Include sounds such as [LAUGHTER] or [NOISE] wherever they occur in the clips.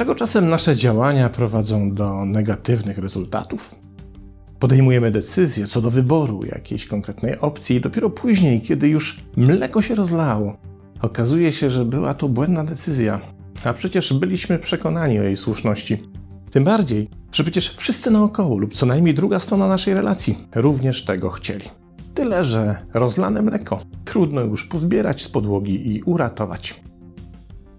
Dlaczego czasem nasze działania prowadzą do negatywnych rezultatów? Podejmujemy decyzję co do wyboru jakiejś konkretnej opcji i dopiero później, kiedy już mleko się rozlało, okazuje się, że była to błędna decyzja, a przecież byliśmy przekonani o jej słuszności. Tym bardziej, że przecież wszyscy naokoło lub co najmniej druga strona naszej relacji również tego chcieli. Tyle, że rozlane mleko trudno już pozbierać z podłogi i uratować.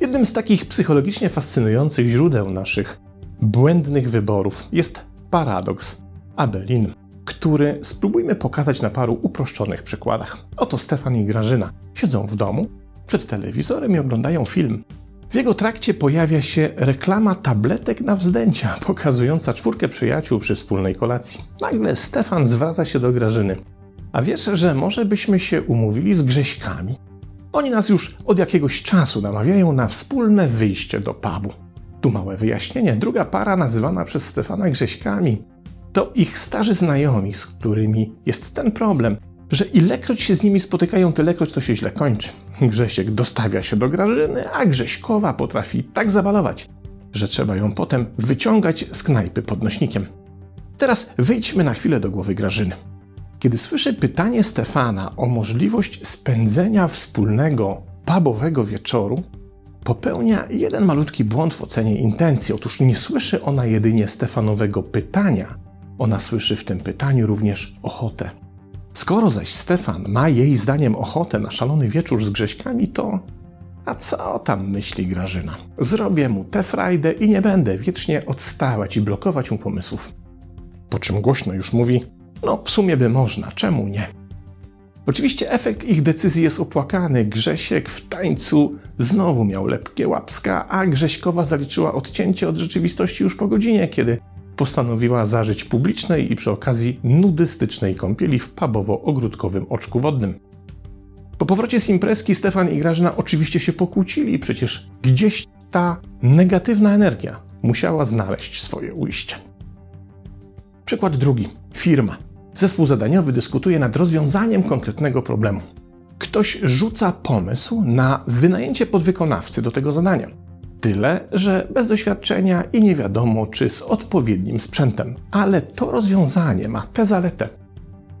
Jednym z takich psychologicznie fascynujących źródeł naszych błędnych wyborów jest paradoks Abelin, który spróbujmy pokazać na paru uproszczonych przykładach. Oto Stefan i Grażyna siedzą w domu przed telewizorem i oglądają film. W jego trakcie pojawia się reklama tabletek na wzdęcia, [LAUGHS] pokazująca czwórkę przyjaciół przy wspólnej kolacji. Nagle Stefan zwraca się do Grażyny. A wiesz, że może byśmy się umówili z Grześkami? Oni nas już od jakiegoś czasu namawiają na wspólne wyjście do pubu. Tu małe wyjaśnienie. Druga para, nazywana przez Stefana Grześkami, to ich starzy znajomi, z którymi jest ten problem, że ilekroć się z nimi spotykają, tylekroć to się źle kończy. Grzesiek dostawia się do Grażyny, a Grześkowa potrafi tak zabalować, że trzeba ją potem wyciągać z knajpy podnośnikiem. Teraz wejdźmy na chwilę do głowy Grażyny. Kiedy słyszę pytanie Stefana o możliwość spędzenia wspólnego pubowego wieczoru, popełnia jeden malutki błąd w ocenie intencji. Otóż nie słyszy ona jedynie Stefanowego pytania, ona słyszy w tym pytaniu również ochotę. Skoro zaś Stefan ma jej zdaniem ochotę na szalony wieczór z Grześkami, to a co tam myśli Grażyna? Zrobię mu tę frajdę i nie będę wiecznie odstawać i blokować mu pomysłów. Po czym głośno już mówi, no, w sumie by można, czemu nie? Oczywiście efekt ich decyzji jest opłakany. Grzesiek w tańcu znowu miał lepkie łapska, a Grześkowa zaliczyła odcięcie od rzeczywistości już po godzinie, kiedy postanowiła zażyć publicznej i przy okazji nudystycznej kąpieli w pubowo-ogródkowym oczku wodnym. Po powrocie z imprezki Stefan i Grażyna oczywiście się pokłócili, przecież gdzieś ta negatywna energia musiała znaleźć swoje ujście. Przykład drugi. Firma. Zespół zadaniowy dyskutuje nad rozwiązaniem konkretnego problemu. Ktoś rzuca pomysł na wynajęcie podwykonawcy do tego zadania. Tyle, że bez doświadczenia i nie wiadomo, czy z odpowiednim sprzętem. Ale to rozwiązanie ma tę zaletę,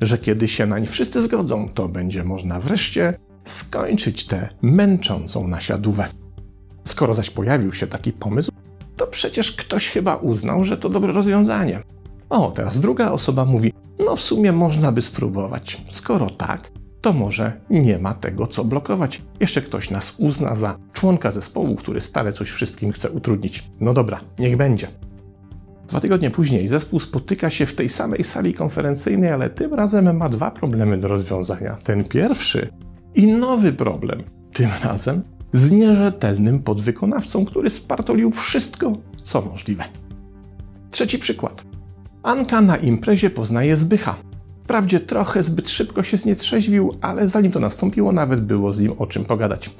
że kiedy się nań wszyscy zgodzą, to będzie można wreszcie skończyć tę męczącą nasiadówę. Skoro zaś pojawił się taki pomysł, to przecież ktoś chyba uznał, że to dobre rozwiązanie. O, teraz druga osoba mówi: No, w sumie można by spróbować. Skoro tak, to może nie ma tego co blokować. Jeszcze ktoś nas uzna za członka zespołu, który stale coś wszystkim chce utrudnić. No dobra, niech będzie. Dwa tygodnie później zespół spotyka się w tej samej sali konferencyjnej, ale tym razem ma dwa problemy do rozwiązania. Ten pierwszy i nowy problem. Tym razem z nierzetelnym podwykonawcą, który spartolił wszystko, co możliwe. Trzeci przykład. Anka na imprezie poznaje Zbycha. Wprawdzie trochę zbyt szybko się znietrzeźwił, ale zanim to nastąpiło, nawet było z nim o czym pogadać.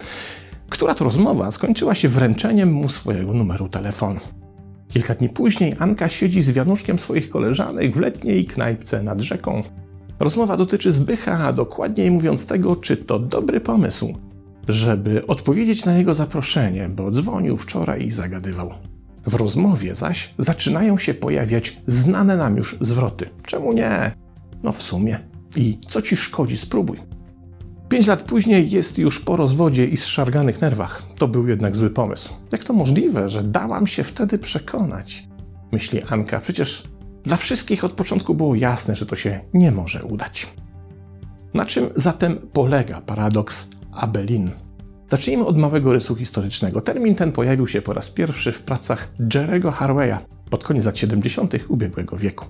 Która to rozmowa skończyła się wręczeniem mu swojego numeru telefonu. Kilka dni później Anka siedzi z wianuszkiem swoich koleżanek w letniej knajpce nad rzeką. Rozmowa dotyczy Zbycha, a dokładniej mówiąc tego, czy to dobry pomysł, żeby odpowiedzieć na jego zaproszenie, bo dzwonił wczoraj i zagadywał. W rozmowie zaś zaczynają się pojawiać znane nam już zwroty. Czemu nie? No w sumie. I co ci szkodzi, spróbuj. Pięć lat później jest już po rozwodzie i zszarganych nerwach. To był jednak zły pomysł. Jak to możliwe, że dałam się wtedy przekonać? Myśli Anka. Przecież dla wszystkich od początku było jasne, że to się nie może udać. Na czym zatem polega paradoks Abelin? Zacznijmy od małego rysu historycznego. Termin ten pojawił się po raz pierwszy w pracach Jerego Harveya pod koniec lat 70. ubiegłego wieku.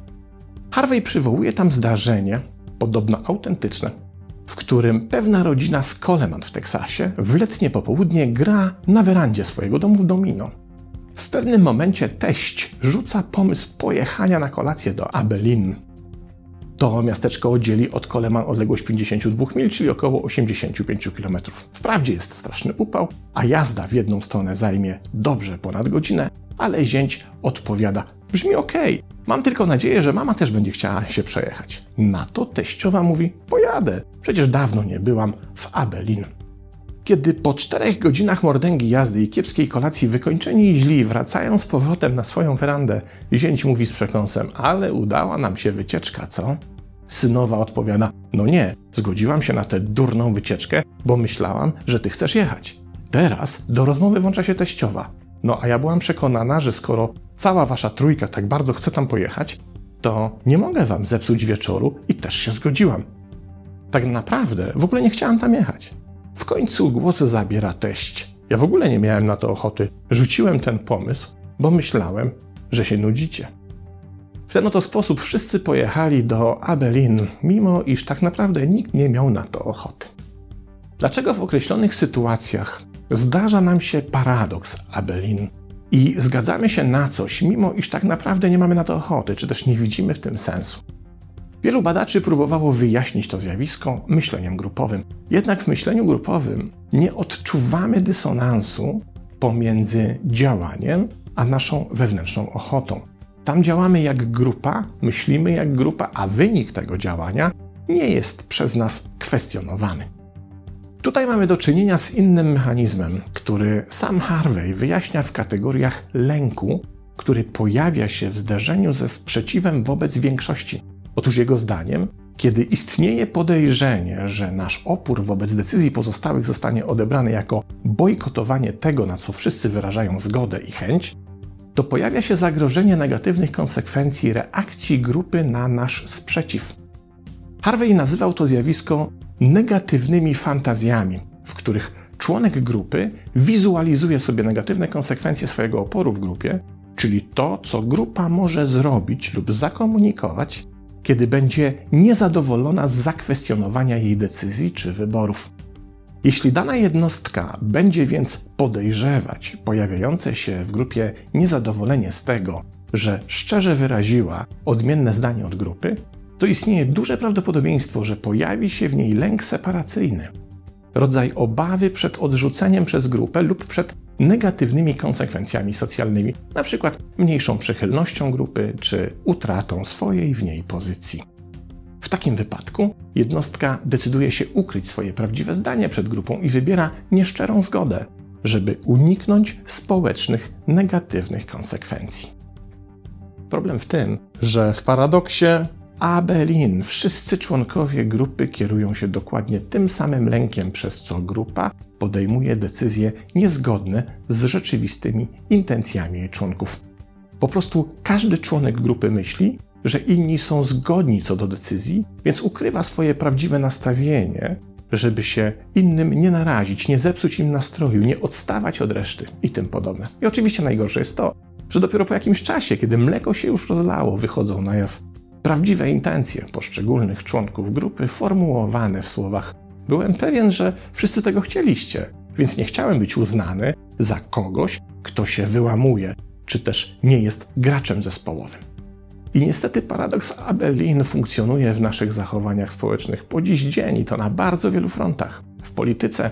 Harvey przywołuje tam zdarzenie, podobno autentyczne, w którym pewna rodzina z Coleman w Teksasie w letnie popołudnie gra na werandzie swojego domu w domino. W pewnym momencie teść rzuca pomysł pojechania na kolację do Abilene. To miasteczko oddzieli od Coleman odległość 52 mil, czyli około 85 km. Wprawdzie jest straszny upał, a jazda w jedną stronę zajmie dobrze ponad godzinę, ale zięć odpowiada: Brzmi ok, mam tylko nadzieję, że mama też będzie chciała się przejechać. Na to teściowa mówi: Pojadę, przecież dawno nie byłam w Abelin. Kiedy po czterech godzinach mordęgi jazdy i kiepskiej kolacji wykończeni źli wracają z powrotem na swoją werandę, zięć mówi z przekąsem, ale udała nam się wycieczka, co? Synowa odpowiada, no nie, zgodziłam się na tę durną wycieczkę, bo myślałam, że ty chcesz jechać. Teraz do rozmowy włącza się teściowa. No a ja byłam przekonana, że skoro cała wasza trójka tak bardzo chce tam pojechać, to nie mogę wam zepsuć wieczoru i też się zgodziłam. Tak naprawdę w ogóle nie chciałam tam jechać. W końcu głos zabiera teść. Ja w ogóle nie miałem na to ochoty. Rzuciłem ten pomysł, bo myślałem, że się nudzicie. W ten oto sposób wszyscy pojechali do Abelin, mimo iż tak naprawdę nikt nie miał na to ochoty. Dlaczego w określonych sytuacjach zdarza nam się paradoks Abelin i zgadzamy się na coś, mimo iż tak naprawdę nie mamy na to ochoty, czy też nie widzimy w tym sensu? Wielu badaczy próbowało wyjaśnić to zjawisko myśleniem grupowym. Jednak w myśleniu grupowym nie odczuwamy dysonansu pomiędzy działaniem a naszą wewnętrzną ochotą. Tam działamy jak grupa, myślimy jak grupa, a wynik tego działania nie jest przez nas kwestionowany. Tutaj mamy do czynienia z innym mechanizmem, który sam Harvey wyjaśnia w kategoriach lęku, który pojawia się w zderzeniu ze sprzeciwem wobec większości. Otóż jego zdaniem, kiedy istnieje podejrzenie, że nasz opór wobec decyzji pozostałych zostanie odebrany jako bojkotowanie tego, na co wszyscy wyrażają zgodę i chęć, to pojawia się zagrożenie negatywnych konsekwencji reakcji grupy na nasz sprzeciw. Harvey nazywał to zjawisko negatywnymi fantazjami, w których członek grupy wizualizuje sobie negatywne konsekwencje swojego oporu w grupie, czyli to, co grupa może zrobić lub zakomunikować, kiedy będzie niezadowolona z zakwestionowania jej decyzji czy wyborów. Jeśli dana jednostka będzie więc podejrzewać pojawiające się w grupie niezadowolenie z tego, że szczerze wyraziła odmienne zdanie od grupy, to istnieje duże prawdopodobieństwo, że pojawi się w niej lęk separacyjny, rodzaj obawy przed odrzuceniem przez grupę lub przed negatywnymi konsekwencjami socjalnymi, np. mniejszą przychylnością grupy czy utratą swojej w niej pozycji. W takim wypadku jednostka decyduje się ukryć swoje prawdziwe zdanie przed grupą i wybiera nieszczerą zgodę, żeby uniknąć społecznych negatywnych konsekwencji. Problem w tym, że w paradoksie Abelin wszyscy członkowie grupy kierują się dokładnie tym samym lękiem, przez co grupa podejmuje decyzje niezgodne z rzeczywistymi intencjami jej członków. Po prostu każdy członek grupy myśli, że inni są zgodni co do decyzji, więc ukrywa swoje prawdziwe nastawienie, żeby się innym nie narazić, nie zepsuć im nastroju, nie odstawać od reszty i tym podobne. I oczywiście najgorsze jest to, że dopiero po jakimś czasie, kiedy mleko się już rozlało, wychodzą na jaw prawdziwe intencje poszczególnych członków grupy formułowane w słowach: Byłem pewien, że wszyscy tego chcieliście, więc nie chciałem być uznany za kogoś, kto się wyłamuje, czy też nie jest graczem zespołowym. I niestety paradoks Abelin funkcjonuje w naszych zachowaniach społecznych po dziś dzień i to na bardzo wielu frontach. W polityce,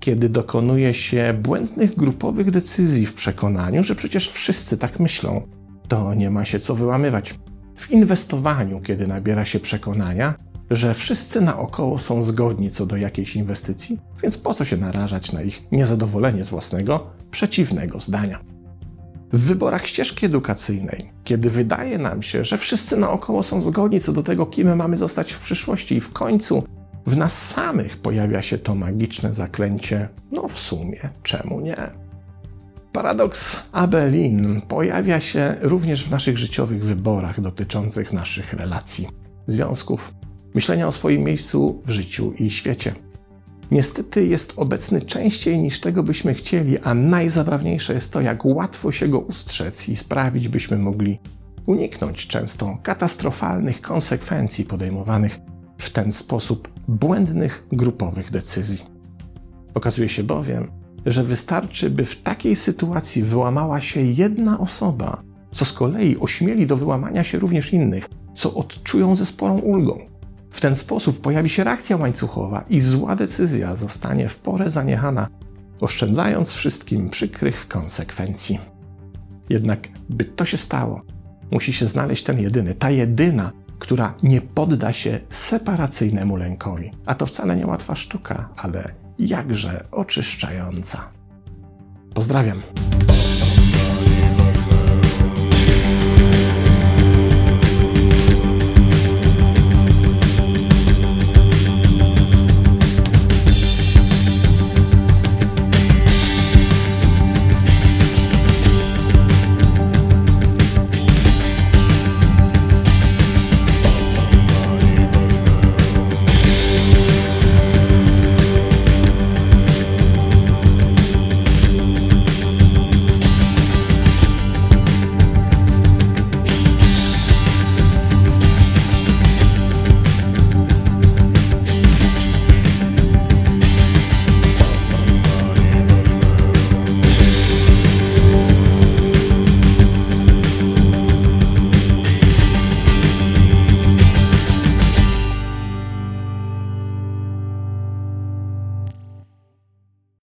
kiedy dokonuje się błędnych grupowych decyzji w przekonaniu, że przecież wszyscy tak myślą, to nie ma się co wyłamywać. W inwestowaniu, kiedy nabiera się przekonania, że wszyscy naokoło są zgodni co do jakiejś inwestycji, więc po co się narażać na ich niezadowolenie z własnego przeciwnego zdania. W wyborach ścieżki edukacyjnej, kiedy wydaje nam się, że wszyscy naokoło są zgodni co do tego, kim mamy zostać w przyszłości, i w końcu w nas samych pojawia się to magiczne zaklęcie, no w sumie, czemu nie? Paradoks Abelin pojawia się również w naszych życiowych wyborach dotyczących naszych relacji, związków, myślenia o swoim miejscu w życiu i świecie niestety jest obecny częściej niż tego byśmy chcieli, a najzabawniejsze jest to, jak łatwo się go ustrzec i sprawić, byśmy mogli uniknąć często katastrofalnych konsekwencji podejmowanych w ten sposób błędnych grupowych decyzji. Okazuje się bowiem, że wystarczy, by w takiej sytuacji wyłamała się jedna osoba, co z kolei ośmieli do wyłamania się również innych, co odczują ze sporą ulgą. W ten sposób pojawi się reakcja łańcuchowa i zła decyzja zostanie w porę zaniechana, oszczędzając wszystkim przykrych konsekwencji. Jednak, by to się stało, musi się znaleźć ten jedyny, ta jedyna, która nie podda się separacyjnemu lękowi. A to wcale nie łatwa sztuka, ale jakże oczyszczająca. Pozdrawiam.